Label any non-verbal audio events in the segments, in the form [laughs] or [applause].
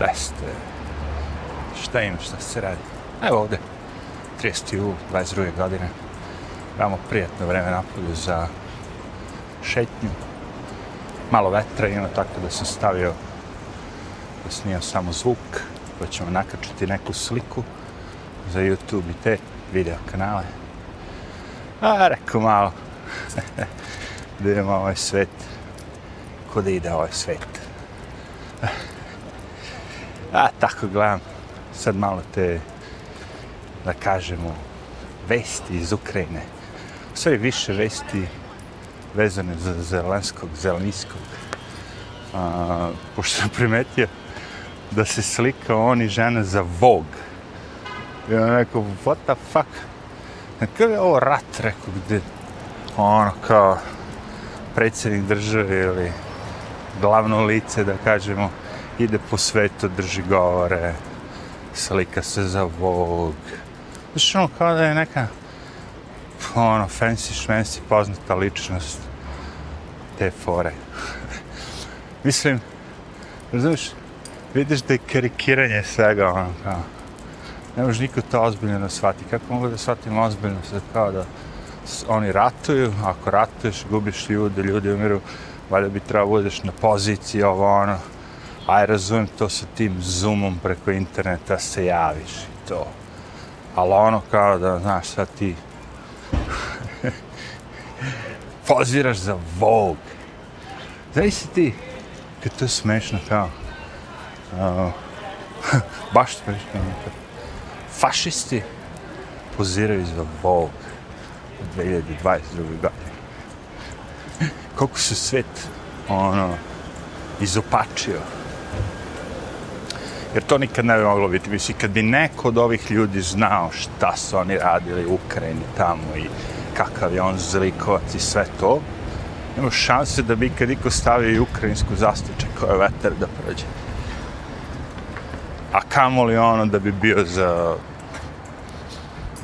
10. Šta ima, šta se radi? Evo ovde, 30. jul, 22. godine. Imamo prijatno vreme napolju za šetnju. Malo vetra ima, tako da sam stavio da snimam samo zvuk, pa ćemo nakačiti neku sliku za YouTube i te video kanale. A, rekao malo, [laughs] da imamo ovaj svet, kuda ide ovaj svet. A, tako gledam, sad malo te, da kažemo, vesti iz Ukrajine. Sve više vesti vezane za Zelenskog, Zelenskog. A, pošto sam primetio da se slika on i žena za Vogue. I on rekao, what the fuck? Kako je ovo rat, rekao, gde ono kao predsjednik države ili glavno lice, da kažemo, ide po svetu, drži govore, slika se za Vogue. Znaš, ono, kao da je neka ono, fancy šmensi poznata ličnost te fore. [laughs] Mislim, razumiješ, vidiš da je karikiranje svega, ono, kao, ne može niko to ozbiljno da shvati. Kako mogu da shvatim ozbiljno sad, kao da oni ratuju, ako ratuješ, gubiš ljude, ljudi umiru, valjda bi trebao budeš na poziciji, ovo ono, Pa, aj razumijem to sa tim zoomom preko interneta se javiš i to. Ali ono kao da, znaš, sad ti [laughs] poziraš za Vogue. Znaš si ti, kad to je smešno kao, uh, [laughs] baš smešno, ono kao, fašisti poziraju za Vogue 2022. godine. [laughs] Koliko se svet, ono, izopačio. Jer to nikad ne bi moglo biti. Mislim, kad bi neko od ovih ljudi znao šta su oni radili u Ukrajini tamo i kakav je on zlikovac i sve to, nema šanse da bi kad iko stavio i ukrajinsku zastavu koja je veter da prođe. A kamo li ono da bi bio za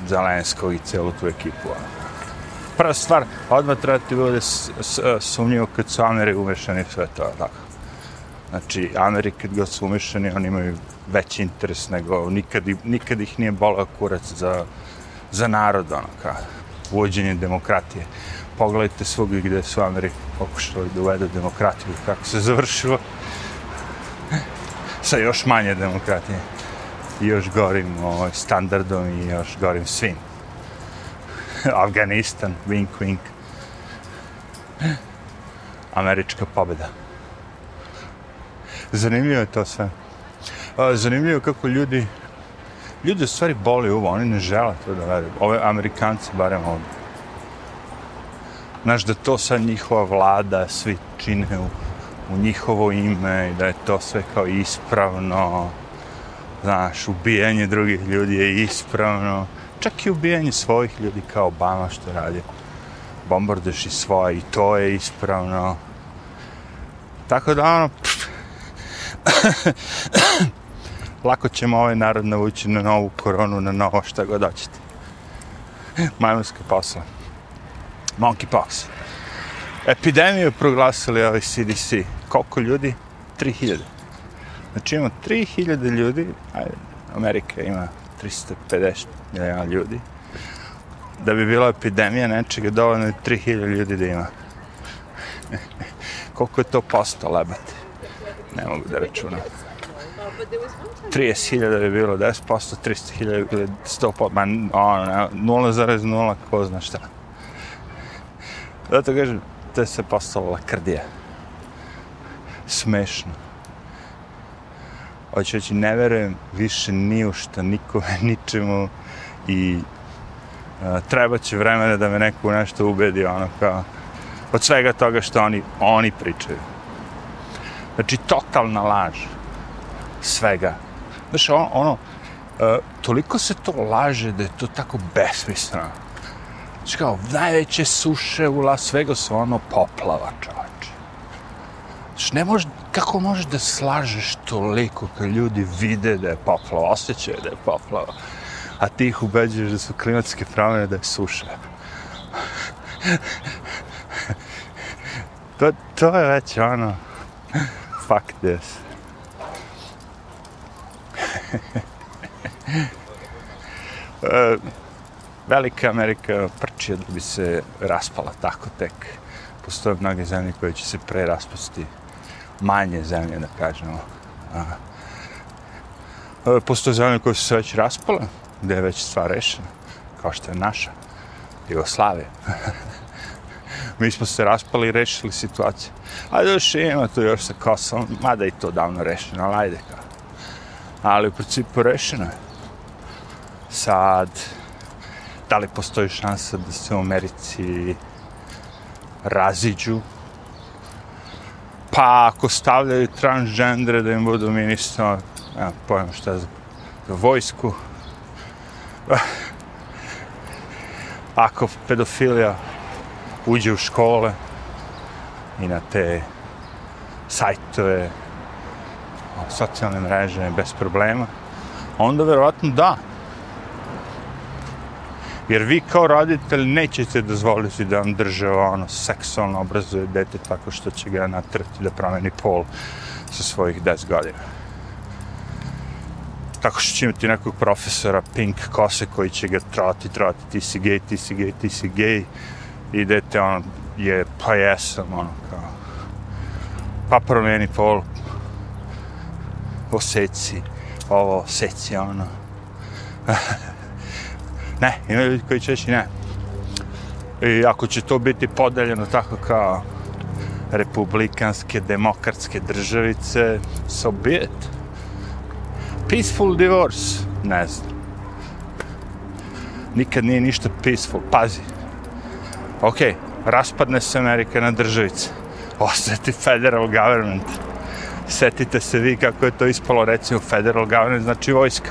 Zelenskog i celu tu ekipu. Prva stvar, odmah treba ti bude sumnjivo kad su Ameri umešani sve to, tako. Znači, Ameri kad god su umešani, oni imaju veći interes nego, nikad, nikad ih nije bolao kurac za, za narod, ono, ka uvođenje demokratije. Pogledajte svugdje gdje su Ameri pokušali da uvedu demokratiju, kako se završilo sa još manje demokratije i još gorim ovaj, standardom i još gorim svim. Afganistan, wink, wink. Američka pobjeda. Zanimljivo je to sve. Zanimljivo kako ljudi ljudi u stvari boli uvo, oni ne žele to da veruju. Ove Amerikanci barem ovdje. Znaš da to sad njihova vlada svi čine u, u njihovo ime i da je to sve kao ispravno znaš, ubijanje drugih ljudi je ispravno. Čak i ubijanje svojih ljudi kao Obama što radi. Bombardeš i svoje i to je ispravno. Tako da ono... [coughs] Lako ćemo ovaj narod navući na novu koronu, na novo šta god hoćete. Majmunska posla. Monkeypox. Epidemiju proglasili ovaj CDC. Koliko ljudi? 3000. Znači imamo 3000 ljudi, ajde, Amerika ima 350 milijuna ljudi, da bi bila epidemija nečega, dovoljno je 3000 ljudi da ima. [laughs] Koliko je to posto lebate? Ne mogu da računam. 30.000 bi bilo 10%, 300.000 bi bilo 100%, ma ono, 0,0, ko zna šta. Zato kažem, to je sve postalo lakrdija. Smešno hoću reći, ne verujem više ni u šta, nikome, [laughs] ničemu i a, treba će vremena da me neko nešto ubedi, ono kao, od svega toga što oni, oni pričaju. Znači, totalna laž svega. Znači, ono, ono e, toliko se to laže da je to tako besmisleno. Znači, kao, najveće suše u Las Vegasu, ono, poplava, čovječe. Znači, ne može, kako možeš da slažeš toliko kad ljudi vide da je poplava, osjećaju da je poplava, a ti ih ubeđuješ da su klimatske promjene, da je suša. to, to je već ono, fuck this. [laughs] E, Velika Amerika prči da bi se raspala tako tek. Postoje mnoge zemlje koje će se pre raspasti. Manje zemlje, da kažemo. A, e, postoje zemlje koje su se već raspale, gde je već stvar rešena, kao što je naša, Jugoslavija. [laughs] Mi smo se raspali i rešili situaciju. A još ima to još sa Kosovom, mada i to davno rešeno, ali ajde kao. Ali u principu rešeno je. Sad, da li postoji šansa da se u Americi raziđu? Pa ako stavljaju transgendere da im budu ministro, ja pojem šta za, za vojsku, ah. ako pedofilija uđe u škole i na te sajtove, socijalne mreže bez problema, onda verovatno da. Jer vi kao roditelj nećete dozvoliti da vam drže ono seksualno obrazuje dete tako što će ga natrti da promeni pol sa svojih 10 godina. Tako što će imati nekog profesora pink kose koji će ga trati, trati, ti si gej, ti si gej, ti si gej. I dete ono je, pa jesam, ono kao, pa promeni pol, oseci, ovo, oseci, ono. [laughs] Ne, ima ljudi koji će reći ne. I ako će to biti podeljeno tako kao republikanske, demokratske državice, so be it. Peaceful divorce? Ne znam. Nikad nije ništa peaceful. Pazi. Ok, raspadne se Amerika na državice. osjeti federal government. Setite se vi kako je to ispalo, recimo, federal government, znači vojska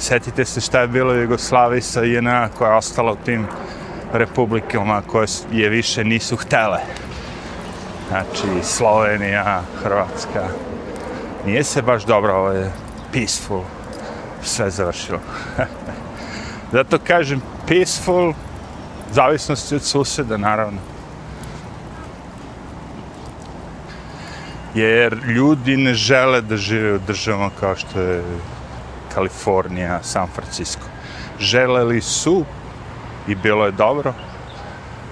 setite se šta je bilo u Jugoslaviji sa INA koja je ostala u tim republikama koje je više nisu htele. Znači, Slovenija, Hrvatska. Nije se baš dobro, ovo je peaceful. Sve završilo. [laughs] Zato kažem peaceful, zavisnosti od suseda, naravno. Jer ljudi ne žele da žive u državama kao što je Kalifornija, San Francisco. Želeli su i bilo je dobro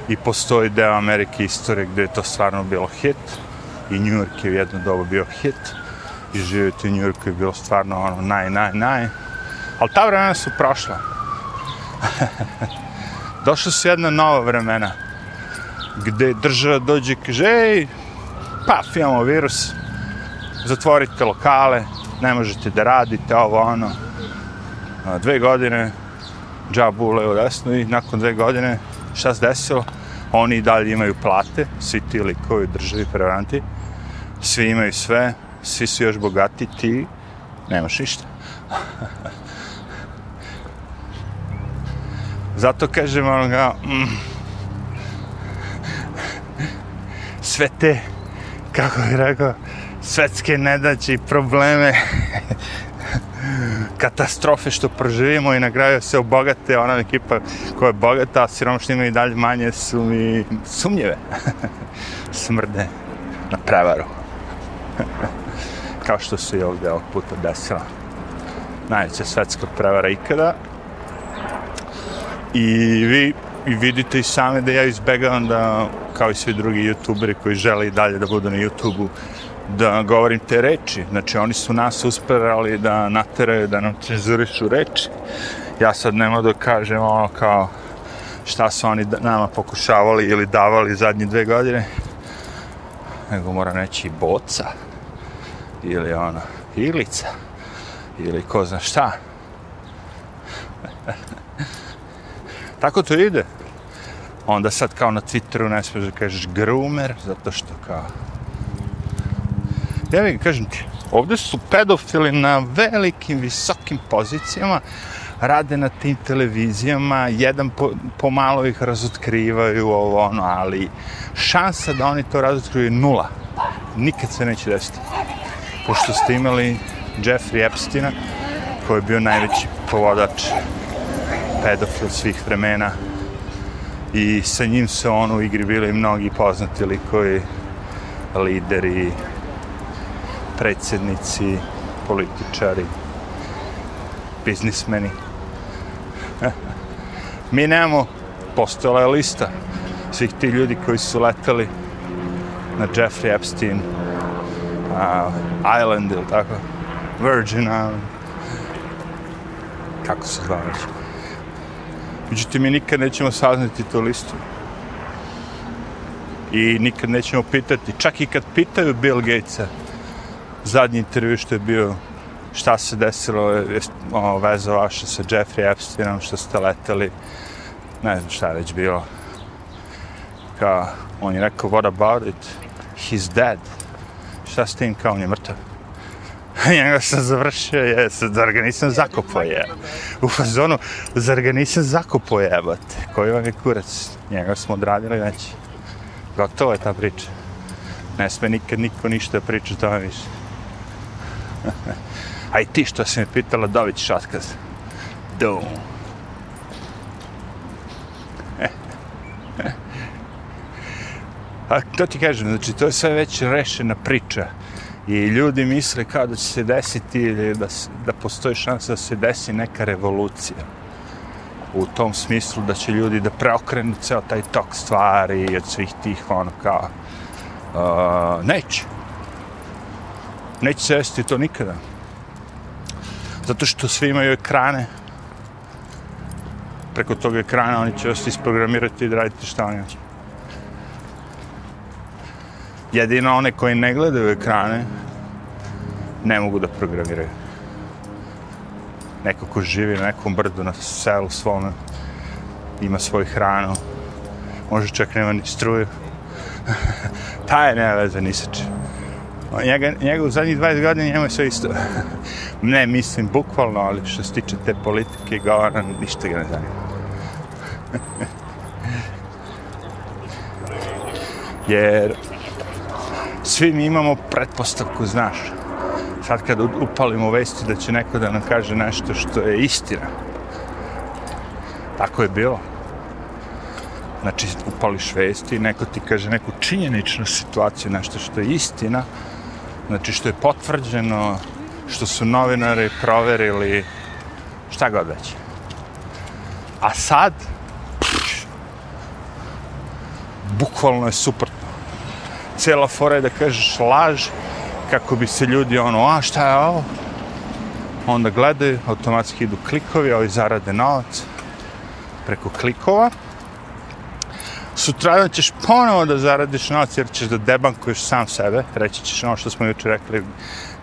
i postoji deo Amerike istorije gde je to stvarno bilo hit i New York je u jedno dobu bio hit i živjeti u New Yorku je bilo stvarno ono naj, naj, naj. Ali ta vremena su prošla. [laughs] Došla su jedna nova vremena gdje država dođe i kaže, ej, pa, imamo virus, zatvorite lokale, ne možete da radite ovo ono. Dve godine džabu u levo desno i nakon dve godine šta se desilo? Oni i dalje imaju plate, svi ti likovi državi prevaranti, svi imaju sve, svi su još bogati, ti nemaš ništa. [laughs] Zato kažem onoga, mm, sve te, kako bih rekao, svetske nedaće i probleme, [laughs] katastrofe što proživimo i na kraju se obogate ona ekipa koja je bogata, a siromašni imaju dalje manje su mi sumnjive. [laughs] Smrde na prevaru. [laughs] Kao što se i ovdje ovog puta desila. Najveća svetska prevara ikada. I vi i vidite i same da ja izbegavam da, kao i svi drugi youtuberi koji žele i dalje da budu na youtubeu, da govorim te reči. Znači, oni su nas usperali da nateraju, da nam cenzurišu reči. Ja sad ne mogu da kažem ono kao šta su oni nama pokušavali ili davali zadnje dve godine. Nego moram reći boca. Ili ono, ilica. Ili ko zna šta. Tako to ide. Onda sad kao na Twitteru ne smiješ da kažeš groomer, zato što kao Ja mi kažem ti, ovdje su pedofili na velikim, visokim pozicijama, rade na tim televizijama, jedan po, pomalo ih razotkrivaju ovo ono, ali šansa da oni to razotkrivaju je nula. Nikad se neće desiti. Pošto ste imali Jeffrey Epsteina, koji je bio najveći povodač pedofil svih vremena i sa njim se on u igri bili mnogi poznati likovi, lideri, predsjednici, političari, biznismeni. [laughs] Mi nemamo, postojala je lista svih ti ljudi koji su letali na Jeffrey Epstein uh, Island ili tako, Virgin Island, kako se zove već. Međutim, mi nikad nećemo saznati tu listu. I nikad nećemo pitati, čak i kad pitaju Bill Gatesa, zadnji intervju što je bio, šta se desilo, je ono, veza vaša sa Jeffrey Epsteinom, što ste leteli, ne znam šta je već bilo. Kao, on je rekao, what about it? He's dead. Šta s tim, kao on je mrtav? [laughs] Njega sam završio, je, zar ga nisam zakopao, je. U fazonu, zar ga nisam zakopao, jebate. Koji vam je kurac? Njega smo odradili već. Gotovo je ta priča. Ne sme nikad niko ništa priča o tome više. [laughs] A i ti što si me pitala, dobit ćeš otkaz. Dum. [laughs] A to ti kažem, znači to je sve već rešena priča. I ljudi misle kao da će se desiti ili da, da postoji šansa da se desi neka revolucija. U tom smislu da će ljudi da preokrenu ceo taj tok stvari i od svih tih ono kao... Uh, neće. Neće se desiti to nikada. Zato što svi imaju ekrane. Preko tog ekrana oni će vas isprogramirati i da radite šta oni hoće. Jedino one koji ne gledaju ekrane ne mogu da programiraju. Neko ko živi na nekom brdu, na selu svome, ima svoju hranu, može čak nema ni struju. [laughs] Ta je nema veze ni sače. Njega, njega u zadnjih 20 godina njemu je sve isto. [laughs] ne mislim bukvalno, ali što se tiče te politike i govora, ništa ga ne zanima. [laughs] Jer svi mi imamo pretpostavku, znaš. Sad kad upalimo vesti da će neko da nam kaže nešto što je istina. Tako je bilo. Znači, upališ vesti i neko ti kaže neku činjeničnu situaciju, nešto što je istina. Znači, što je potvrđeno, što su novinari proverili, šta god već. A sad, pff, bukvalno je super cela fora je da kažeš laž kako bi se ljudi ono, a šta je ovo? Onda gledaju, automatski idu klikovi, ovi zarade novac preko klikova. Sutra ćeš ponovo da zaradiš novac jer ćeš da debankuješ sam sebe. Reći ćeš ono što smo jučer rekli,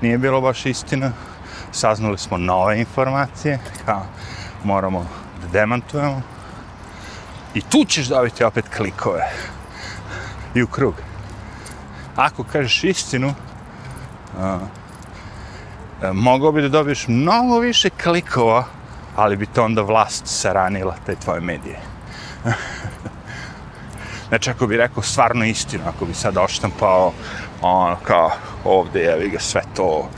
nije bilo baš istina. Saznali smo nove informacije, kao moramo da demantujemo. I tu ćeš dobiti opet klikove. I u krug ako kažeš istinu, a, a, mogao bi da dobiješ mnogo više klikova, ali bi to onda vlast saranila te tvoje medije. [laughs] znači, ako bi rekao stvarno istinu, ako bi sad oštampao ono kao ovde je vi ga sve to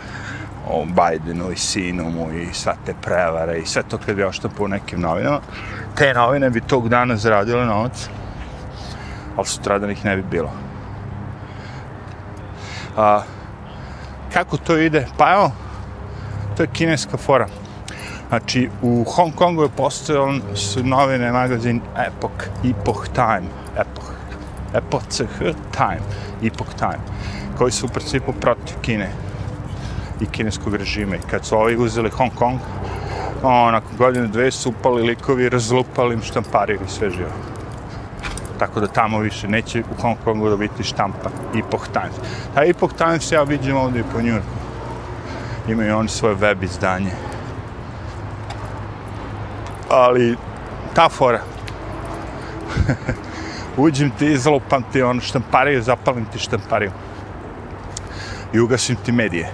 o Bidenu i sinu mu i sve te prevare i sve to kad bi oštampao u nekim novinama, te novine bi tog dana zaradile novac, ali sutradan ih ne bi bilo. A, kako to ide? Pa evo, to je kineska fora. Znači, u Hong Kongu je postojao su novine magazin Epoch, Epoch Time, Epoch, Epoch Time, Epoch Time, koji su u principu protiv Kine i kineskog režima. I kad su ovi uzeli Hong Kong, onako godine dve su upali likovi, razlupali im štampariju i sve živo tako da tamo više neće u Hong Kongu da biti štampa Epoch Times. Ta Epoch Times ja vidim ovdje po New Yorku. Imaju oni svoje web izdanje. Ali, ta fora. [laughs] Uđem ti, izlupam ti ono štampariju, zapalim ti štampariju. I ugasim ti medije.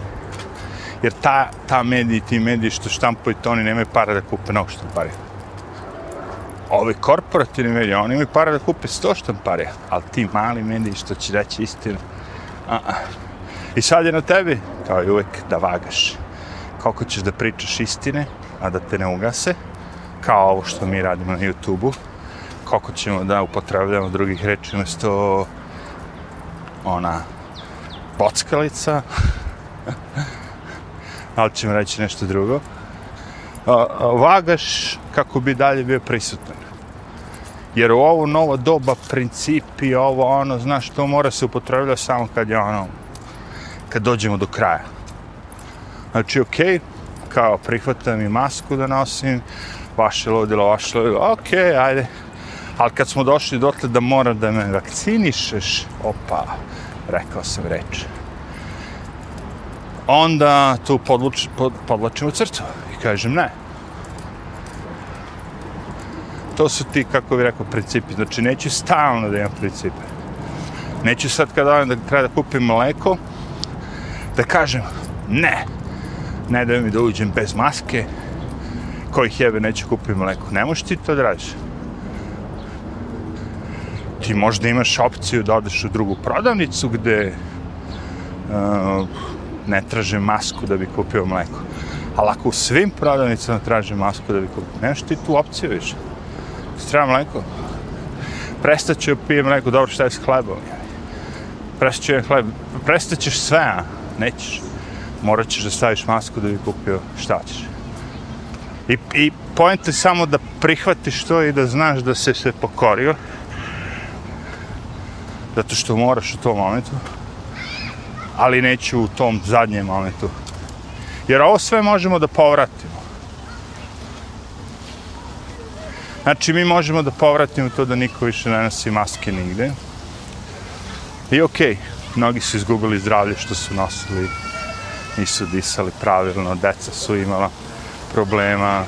Jer ta, ta mediji, ti mediji što štampuju, to oni nemaju para da kupe novu štampariju ovi korporativni mediji, oni imaju para da kupe sto štamparija, ali ti mali mediji što će reći istinu. A -a. I sad je na tebi, kao i uvek, da vagaš. Koliko ćeš da pričaš istine, a da te ne ugase, kao ovo što mi radimo na YouTube-u, koliko ćemo da upotrebljamo drugih reči umjesto ona bockalica, [laughs] ali ćemo reći nešto drugo. vagaš kako bi dalje bio prisutan. Jer u ovo novo doba principi, ovo ono, znaš, to mora se upotrebljati samo kad je ono, kad dođemo do kraja. Znači, okej, okay, kao prihvatam i masku da nosim, vaše ludilo, vaše ludilo, okej, okay, ajde. Ali kad smo došli dotle da mora da me vakcinišeš, opa, rekao sam reč. Onda tu podluč, pod, podlačimo crtu i kažem ne. To su ti, kako bih rekao, principi. Znači, neću stalno da imam principe. Neću sad kada odem da treba da kupim mleko, da kažem ne, ne da mi da uđem bez maske, kojih jebe neću kupiti mleko. Ne možeš ti to da radiš. Ti možda imaš opciju da odeš u drugu prodavnicu gde uh, ne traže masku da bi kupio mleko. Ali ako u svim prodavnicama traže masku da bi kupio, nemaš ti tu opciju više. Treba mleko. Prestaću da pijem mleko, dobro šta je s hlebom. Prestaću hleb, prestaćeš sve, a? Nećeš morat ćeš da staviš masku da bi kupio šta ćeš. I, i pojent je samo da prihvatiš to i da znaš da se se pokorio. Zato što moraš u tom momentu. Ali neću u tom zadnjem momentu. Jer ovo sve možemo da povratimo. Znači, mi možemo da povratimo to da niko više ne nosi maske nigde. I okej, okay, mnogi su izgubili zdravlje što su nosili nisu disali pravilno, deca su imala problema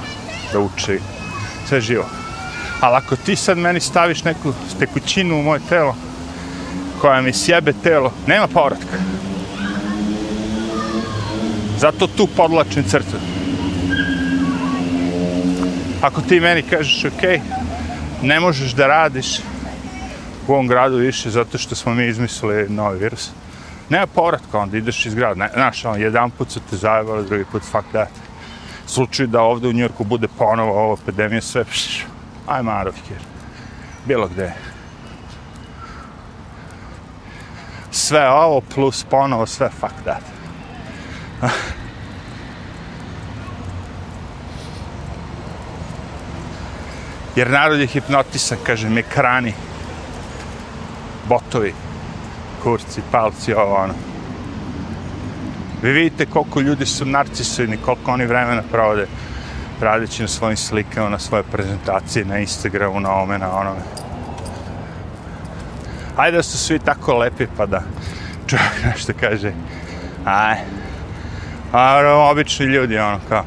da uče sve živo. Ali ako ti sad meni staviš neku tekućinu u moje telo, koja mi sjebe telo, nema povratka. Zato tu podlačim crtu. Ako ti meni kažeš, ok, ne možeš da radiš u ovom gradu više zato što smo mi izmislili novi virus, nema povratka, onda ideš iz grada. Znaš, on, jedan put su te zajebali, drugi put fuck that. Slučaj da ovde u Njurku bude ponovo ova epidemija, sve, pšiš. I'm out of here. Bilo gde. Sve ovo plus ponovo, sve fuck that. Jer narod je hipnotisan, kažem, ekrani, botovi kurci, palci, ovo ono. Vi vidite koliko ljudi su narcisoidni, koliko oni vremena provode radeći na svojim slikama, na svoje prezentacije, na Instagramu, na ome, na onome. Ajde da su svi tako lepi pa da čovjek [laughs] nešto kaže. Aj. A obični ljudi, ono, kao,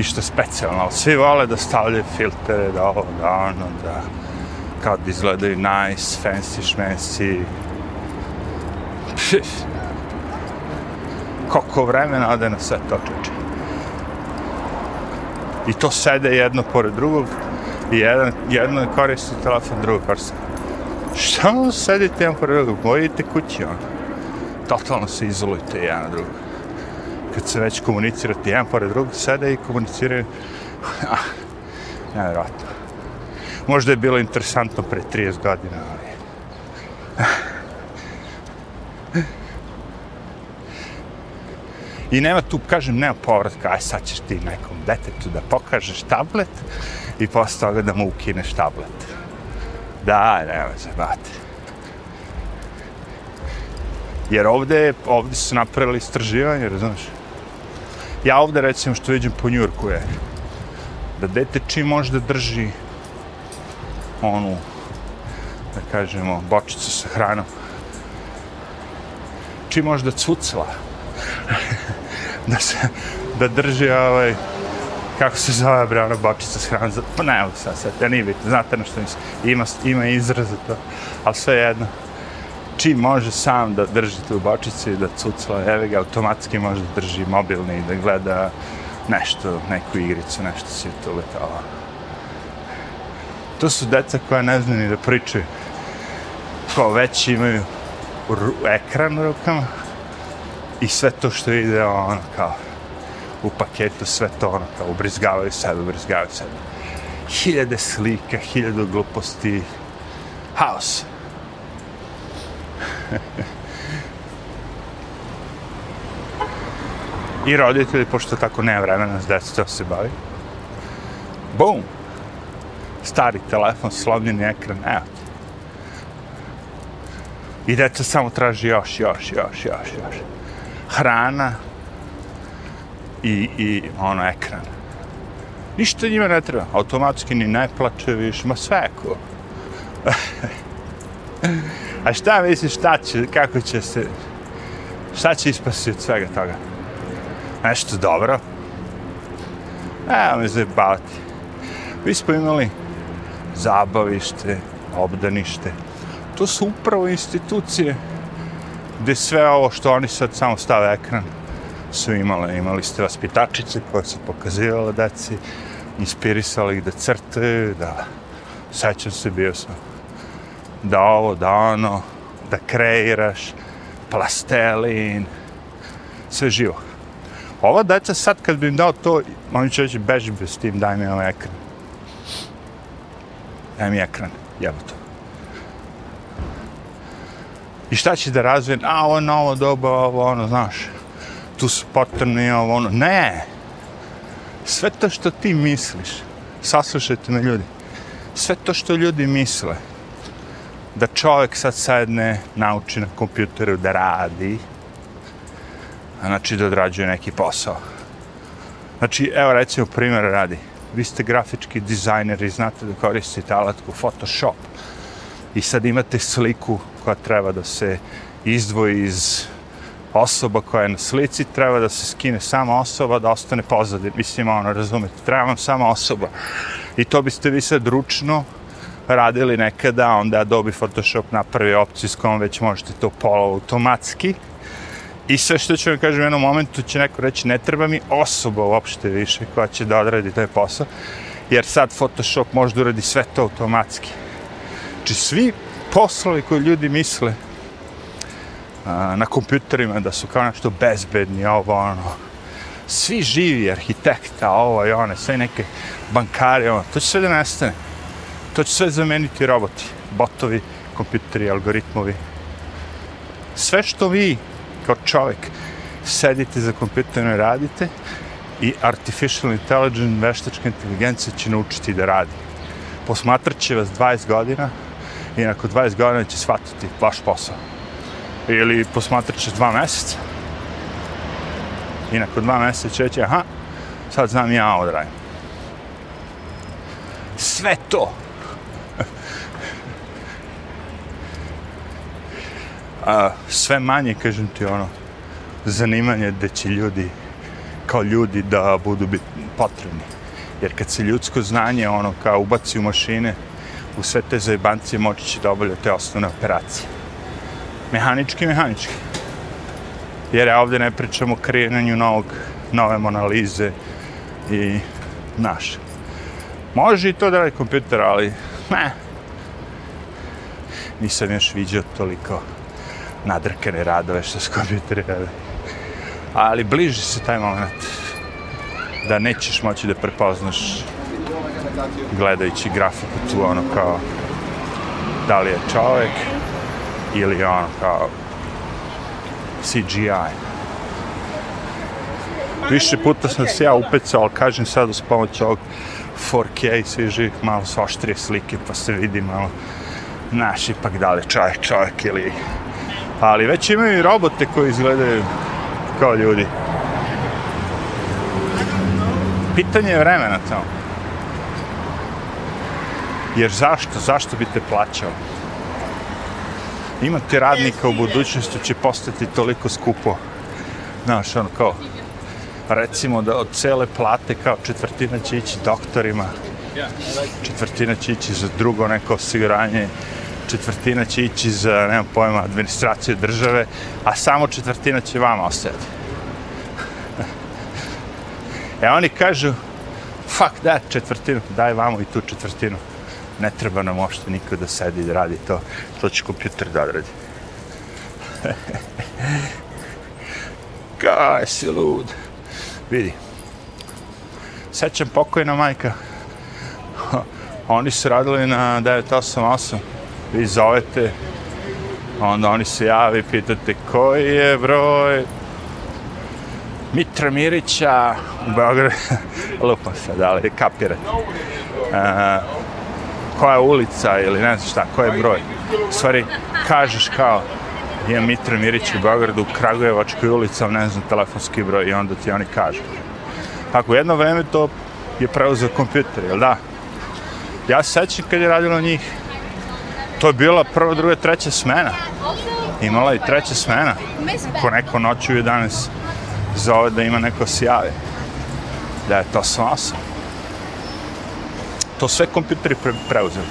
ništa specijalno, ali svi vole da stavljaju filtere, da ovo, da ono, da kad izgledaju nice, fancy, šmensi, [laughs] Koliko vremena ode na sve to čeče. I to sede jedno pored drugog i jedan, jedno koristi telefon, drugo koristi. Šta ono sedite jedan pored drugog? Mojite kući, ono. Totalno se izolujte jedan drugog. Kad se već komunicirate jedan pored drugog, sede i komuniciraju. Nevjerojatno. Možda je bilo interesantno pre 30 godina, ali... I nema tu, kažem, nema povratka, aj sad ćeš ti nekom detetu da pokažeš tablet i posle toga da mu ukineš tablet. Da, nema se, bate. Jer ovde, ovde su napravili istraživanje, razumiješ? Ja ovde, recimo, što vidim po Njurku je da dete čim može da drži onu, da kažemo, bočicu sa hranom, čim može da cucla, [laughs] da se da drži ovaj kako se zove bre ona bočica s hranom pa ne sad sad ja nije bitno znate na što mislim. Ima, ima izraz za to ali sve jedno čim može sam da drži tu bočicu i da cucla evo ga automatski može da drži mobilni i da gleda nešto, neku igricu, nešto si to letalo. To su deca koja ne znaju ni da pričaju. Ko već imaju ekran u rukama, i sve to što ide ono kao u paketu, sve to ono kao ubrizgavaju sebe, ubrizgavaju sebe. Hiljade slika, hiljadu gluposti, haos. I roditelji, pošto tako nema vremena s djecom se bavi. Bum! Stari telefon, slomljeni ekran, evo ti. I djeca samo traži još, još, još, još, još. Hrana i, i ono, ekran. Ništa njima ne treba. Automatski ni ne plače više, ma sve ko. [laughs] A šta misliš, šta će, kako će se, šta će ispasti od svega toga? Nešto dobro? Evo me zajebavati. Mi smo imali zabavište, obdanište. To su upravo institucije gde sve ovo što oni sad samo stave ekran su imale. Imali ste vaspitačice koje su pokazivale deci, inspirisali ih da crte, da sećam se, bio sam da ovo, da ono, da kreiraš, plastelin, sve živo. Ova deca sad kad bi im dao to, oni će reći beži bez tim, daj mi ovaj ekran. Daj mi ekran, jebo to. I šta će da razvije? A, ovo je novo doba, ovo, ono, znaš, tu su potrebni, ovo, ono. Ne! Sve to što ti misliš, saslušajte me ljudi, sve to što ljudi misle, da čovjek sad sedne, nauči na kompjuteru da radi, znači da odrađuje neki posao. Znači, evo recimo primjer radi. Vi ste grafički dizajner i znate da koristite alatku Photoshop. I sad imate sliku koja treba da se izdvoji iz osoba koja je na slici, treba da se skine sama osoba, da ostane pozadin. Mislim, ono, razumete, treba vam sama osoba. I to biste vi sad ručno radili nekada, onda Adobe Photoshop napravi opciju s kojom već možete to polo automatski. I sve što ću vam kažem u jednom momentu će neko reći ne treba mi osoba uopšte više koja će da odradi taj posao, jer sad Photoshop može da uradi sve to automatski. Znači svi poslovi koji ljudi misle a, na kompjuterima da su kao nešto bezbedni, ovo ono, svi živi arhitekta, ovo i one, sve neke bankari, ono, to će sve da nestane. To će sve zameniti roboti, botovi, kompjuteri, algoritmovi. Sve što vi kao čovjek sedite za kompjuterom i radite i artificial intelligence, veštačka inteligencija će naučiti da radi. Posmatrat će vas 20 godina i nakon 20 godina će shvatiti vaš posao. Ili posmatrat će dva mjeseca i nakon dva mjeseca će reći, aha, sad znam ja ovo da radim. Sve to a, sve manje, kažem ti, ono, zanimanje da će ljudi, kao ljudi, da budu bit potrebni. Jer kad se ljudsko znanje, ono, kao ubaci u mašine, u sve te zajebancije moći će da obavlja te osnovne operacije. Mehanički, mehanički. Jer ja ovdje ne pričam o kreiranju novog, nove monalize i naše. Može i to da radi kompjuter, ali ne. Nisam još vidio toliko nadrkane radove što su kompjuteri. Ali bliži se taj moment da nećeš moći da prepoznaš gledajući grafiku tu ono kao da li je čovjek ili ono kao CGI. Više puta sam se ja upecao, ali kažem sad uz pomoć ovog 4K i svi živih malo svaštrije slike pa se vidi malo naš ipak da li čovjek čovjek ili Pa, ali već imaju i robote koji izgledaju kao ljudi. Pitanje je vremena tamo. Jer zašto? Zašto bi te plaćao? Imati radnika u budućnosti će postati toliko skupo. Znaš, ono kao, recimo da od cele plate kao četvrtina će ići doktorima, četvrtina će ići za drugo neko osiguranje, četvrtina će ići za, nemam pojma, administraciju države, a samo četvrtina će vama ostati. e oni kažu, fuck da, četvrtinu, daj vamo i tu četvrtinu. Ne treba nam uopšte niko da sedi da radi to, to će kompjuter da odradi. [laughs] Kaj si lud. Vidi. Sećam pokojna majka. [laughs] Oni su radili na 988 vi zovete, onda oni se javi, pitate koji je broj, Mitra Mirića u Beogradu, [laughs] lupa sad, ali kapirate. Uh, koja je ulica ili ne znam šta, koji je broj. U stvari, kažeš kao, je Mitra Mirić u Beogradu, u Kragujevačkoj ulici, ne znam, telefonski broj i onda ti oni kažu. Tako, jedno vreme to je preuzeo kompjuter, jel da? Ja se sećam kad je radilo njih, to je bila prva, druga, treća smena. Imala i treća smena. Ko neko noću 11 zove da ima neko se javi. Da je to svaso. To sve kompjuteri pre preuzeli.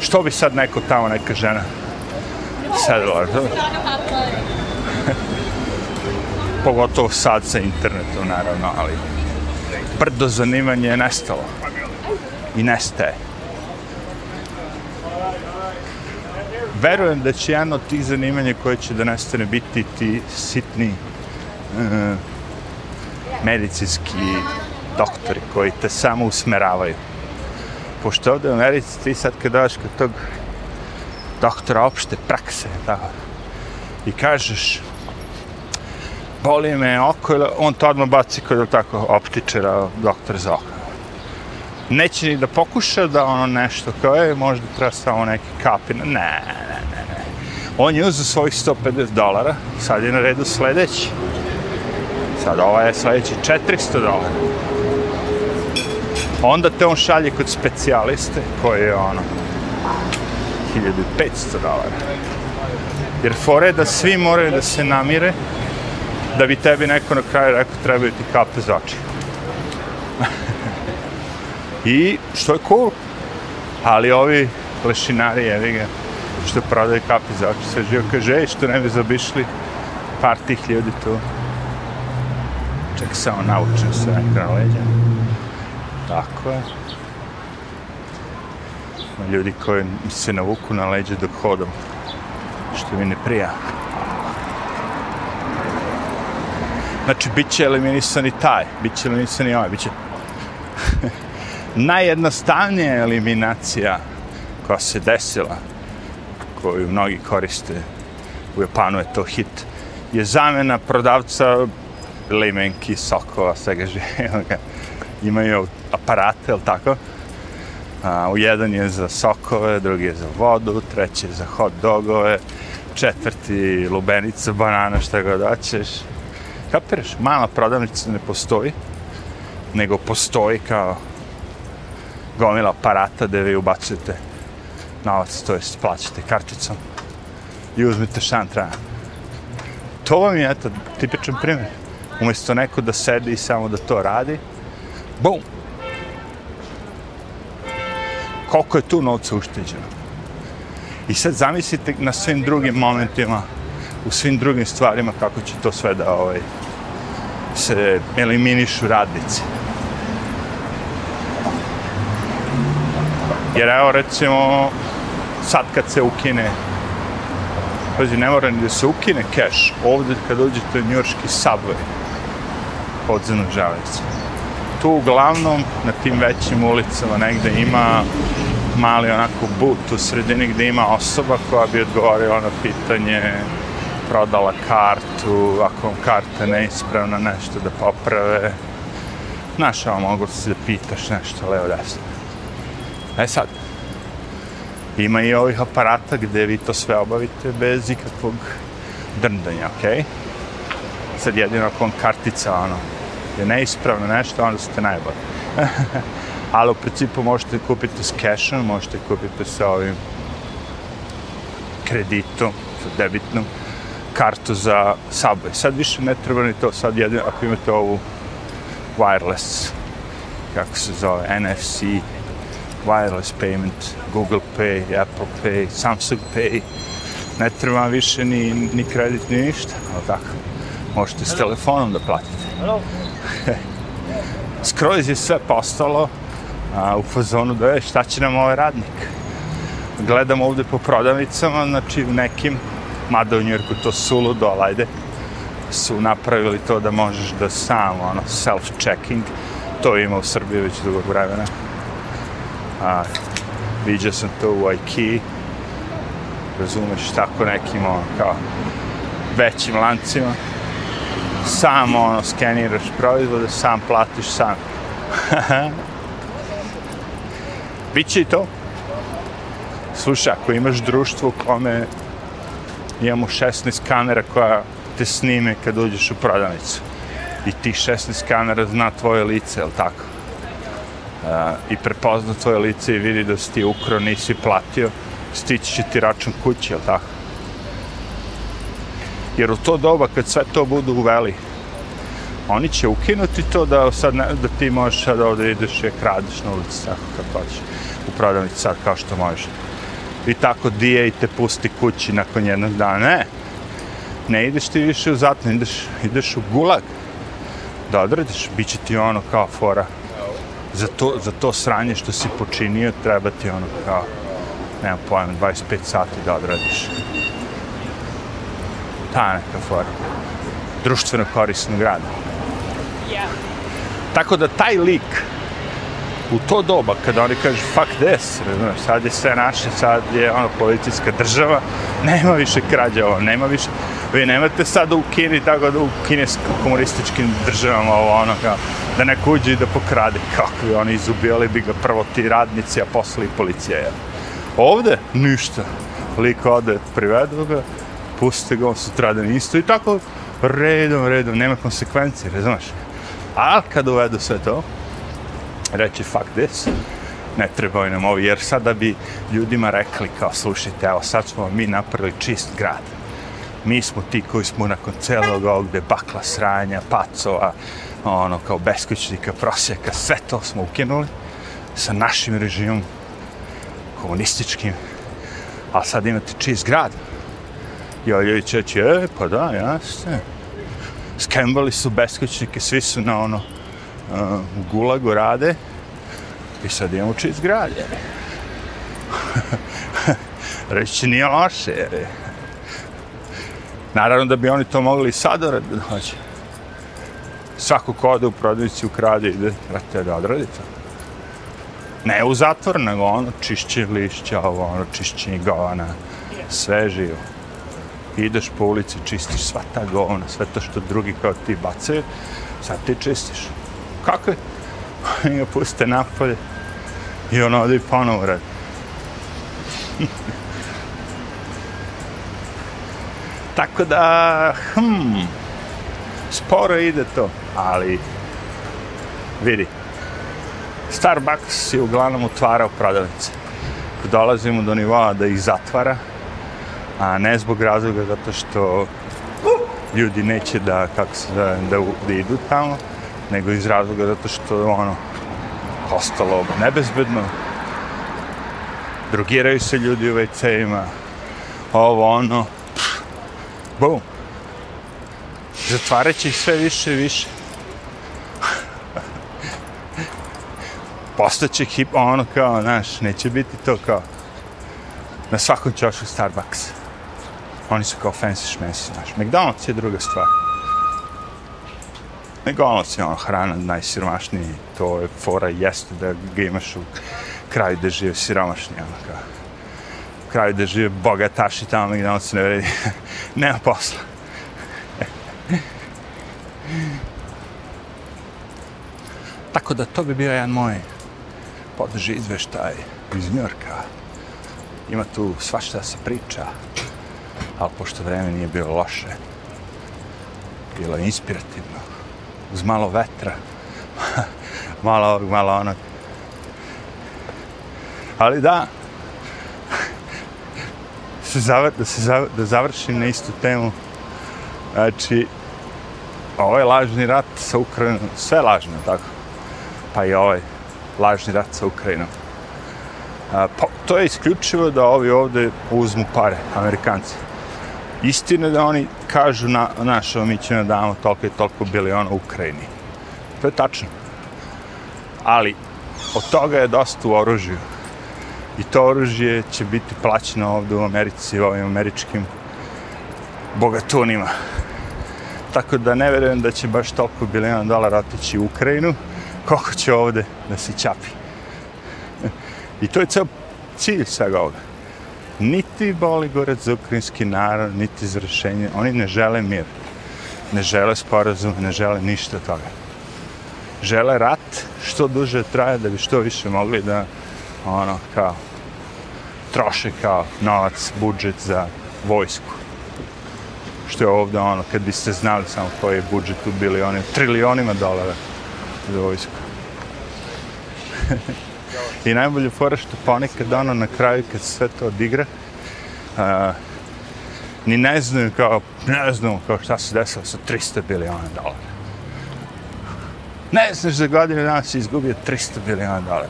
Što bi sad neko tamo, neka žena sedela, [laughs] Pogotovo sad sa internetom, naravno, ali brdo zanimanje je nestalo. I nestaje. Verujem da će jedno od tih zanimanja koje će da nestane biti ti sitni uh, medicinski doktori koji te samo usmeravaju. Pošto ovde u Americi ti sad kad dođeš kod tog doktora opšte prakse, tako, i kažeš boli me oko, on to odmah baci kod tako optičera, doktor za oko. Neće ni da pokuša da ono nešto kao je, možda treba samo neke kapi. Ne, ne, ne, ne. On je uzeo svojih 150 dolara, sad je na redu sledeći. Sad ova je sledeći 400 dolara. Onda te on šalje kod specijaliste koji je ono 1500 dolara. Jer fore je da svi moraju da se namire da bi tebi neko na kraju rekao trebaju ti kape za oči. I što je cool. Ali ovi lešinari, jevi ga, što prodaju kapi za oči, sve živo kaže, ej, što ne bi zabišli par tih ljudi tu. Ček, samo naučim se na leđa. Tako je. Ljudi koji se navuku na leđe dok hodam. Što mi ne prija. Znači, bit će eliminisan i taj, bit će eliminisan i ovaj, bit će... Najjednostavnija eliminacija koja se desila, koju mnogi koriste, u Japanu je to hit, je zamena prodavca limenki, sokova, svega živoga. [laughs] Imaju aparate, ili tako? A, u jedan je za sokove, drugi je za vodu, treći je za hot dogove, četvrti lubenica, banana, šta god hoćeš. Kapiraš? Mala prodavnica ne postoji, nego postoji kao gomila aparata gde vi ubacujete novac, to jest plaćate karticom i uzmite šta treba. To vam je, eto, tipičan primjer. Umjesto neko da sedi i samo da to radi, bum! Koliko je tu novca ušteđeno? I sad zamislite na svim drugim momentima, u svim drugim stvarima, kako će to sve da ovaj, se eliminišu radnici. Jer evo recimo, sad kad se ukine, pazi, ne mora ni da se ukine cash, ovdje kad uđete u njurški subway, podzemnog železnice. Tu uglavnom, na tim većim ulicama, negde ima mali onako but u sredini gde ima osoba koja bi odgovorila na pitanje prodala kartu, ako vam karta neispravna, nešto da poprave. Znaš, ovo mogu se da pitaš nešto, levo desno. E sad, ima i ovih aparata gde vi to sve obavite bez ikakvog drndanja, okej? Okay? Sad jedino ako vam kartica, ono, je neispravno nešto, onda ste najbolji. [laughs] Ali u principu možete kupiti s cashom, možete kupiti sa ovim kreditom, sa debitnom kartu za Subway. Sad više ne treba ni to, sad jedino ako imate ovu wireless, kako se zove, NFC, wireless payment, Google Pay, Apple Pay, Samsung Pay, ne treba više ni, ni kredit, ni ništa, ali tako. Možete s telefonom da platite. [laughs] Skroz je sve postalo a, u fazonu da je šta će nam ovaj radnik. Gledam ovde po prodavnicama, znači u nekim mada u Njurku to suludo, ali ajde, su napravili to da možeš da sam, ono, self-checking, to ima u Srbiji već dugog vremena. A, vidio sam to u IKEA, razumeš, tako nekim, ono, kao, većim lancima, sam ono, skeniraš proizvode, sam platiš, sam. [laughs] Biće i to. Slušaj, ako imaš društvo u kome imamo 16 kamera koja te snime kad uđeš u prodavnicu i ti 16 kamera zna tvoje lice, jel tako? I prepozna tvoje lice i vidi da si ti ukro, nisi platio, stići će ti račun kući, jel tako? Jer u to doba kad sve to budu uveli, oni će ukinuti to da sad ne, da ti možeš sad ovdje ideš i kradeš na ulici, tako kad hoćeš u prodavnici sad kao što možeš. I tako dije i te pusti kući nakon jednog dana. Ne, ne ideš ti više u zatvor, ideš, ideš u gulag da odradiš, bit će ti ono kao fora. Za to, za to sranje što si počinio, treba ti ono kao, nema pojma, 25 sati da odradiš. Ta neka fora. Društveno korisnog rada. Yeah. Tako da taj lik, u to doba, kada oni kažu fuck this, razumiješ, sad je sve naše, sad je ono policijska država, nema više krađa ovo, nema više, vi nemate sad u Kini, tako da u kineskim komunističkim državama ovo ono kao, da neko uđe i da pokrade, kako bi oni izubijali bi ga prvo ti radnici, a posle i policija, ja. Ovde, ništa, lik ode, privedu ga, puste ga, on sutradan isto i tako, redom, redom, nema konsekvencije, razumeš? A kad uvedu sve to, reći fuck this, ne trebaju nam ovi, jer sada bi ljudima rekli kao slušajte, evo sad smo mi napravili čist grad. Mi smo ti koji smo nakon celog ovog bakla sranja, pacova, ono kao beskućnika, prosjeka, sve to smo ukinuli sa našim režimom komunističkim, a sad imate čist grad. I ovdje ljudi će reći, e, pa da, jasne. Skembali su beskućnike, svi su na ono, u Gulagu rade i sad imamo čist grad. [laughs] Reći nije loše, jer je. Naravno da bi oni to mogli i sad da hoće. Svako ko ode u prodavnici ukrade ide, brate, da odradi to. Ne u zatvor, nego ono čišćenje lišća, ovo ono čišćenje govana, sve živo. Ideš po ulici, čistiš sva ta govna, sve to što drugi kao ti bacaju, sad ti čistiš kako je? [laughs] Oni ga puste napolje. I on ovdje ponovo radi. [laughs] Tako da, hm, sporo ide to, ali vidi. Starbucks je uglavnom otvarao prodavnice. Dolazimo do nivoa da ih zatvara, a ne zbog razloga zato što uh, ljudi neće da, kako se da, da, da idu tamo, nego iz razloga zato što ono ostalo nebezbedno. Drugiraju se ljudi u WC-ima. Ovo, ono. Bum. Zatvarat će ih sve više i više. Postaće hip, ono kao, znaš, neće biti to kao na svakom čošu Starbucks. Oni su kao fancy šmesi, znaš. McDonald's je druga stvar nego je si ono hrana najsiromašniji, to je fora jeste da ga imaš u kraju da žive siromašni, ono kao. U kraju da žive bogataši tamo McDonald's ne vredi, [laughs] nema posla. Tako da to bi bio jedan moj podrži izveštaj iz Njorka. Ima tu svašta da se priča, ali pošto vreme nije bilo loše, bilo je inspirativno uz malo vetra. [laughs] malo ovog, malo onog. Ali da, [laughs] se zavr, da se zavr, da završim na istu temu. Znači, ovaj lažni rat sa Ukrajinom, sve lažno, tako? Pa i ovaj lažni rat sa Ukrajinom. A, pa, to je isključivo da ovi ovde uzmu pare, Amerikanci. Istina da oni kažu na našo, mi ćemo damo toliko i toliko biliona u Ukrajini. To je tačno. Ali, od toga je dosta u oružju. I to oružje će biti plaćeno ovdje u Americi, u ovim američkim bogatunima. Tako da ne verujem da će baš toliko biliona dolara otići u Ukrajinu, koliko će ovde da se čapi. I to je ceo cilj svega ovoga niti boli gorac za ukrajinski narod, niti za rešenje. Oni ne žele mir. ne žele sporazum, ne žele ništa od toga. Žele rat što duže traje da bi što više mogli da ono kao troše kao novac, budžet za vojsku. Što je ovde ono, kad biste znali samo koji je budžet u bilioni, trilionima dolara za vojsku. I najbolje fora što ponekad ono na kraju kad se sve to odigra, a, ni ne znaju kao, ne znaju kao šta se desilo sa 300 biliona dolara. Ne znaš za godinu dana si izgubio 300 biliona dolara.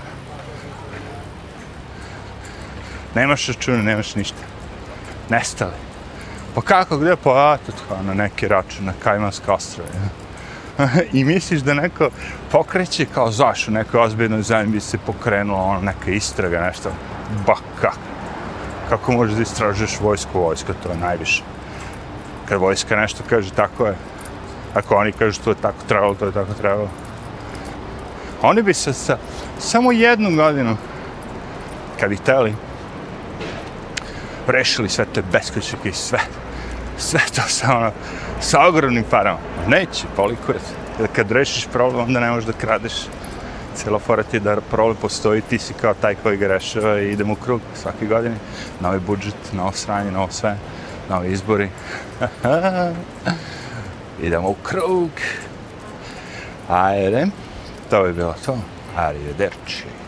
Nemaš računa, nemaš ništa. Nestali. Pa kako, gdje? Pa, a, to ono, kao na neki račun, na Kajmanska ostrove. [laughs] I misliš da neko pokreće kao zaš u nekoj ozbiljnoj zemlji bi se pokrenula ono, neka istraga, nešto. Ba, kako? Kako možeš da istražuješ vojsku? Vojska, to je najviše. Kad vojska nešto kaže, tako je. Ako oni kažu to je tako trebalo, to je tako trebalo. Oni bi se sa samo jednu godinu, kad bi hteli, rešili sve te beskućnike i sve. Sve to sa, ono, sa ogromnim parama. Neće, koliko je. Kad rešiš problem, onda ne možeš da kradeš. Cijela fora ti je da problem postoji, ti si kao taj koji ga rešava i idemo u krug svake godine. Novi budžet, novo sranje, novo sve, novi izbori. [laughs] idemo u krug. Ajde, to bi bilo to. Arrivederci.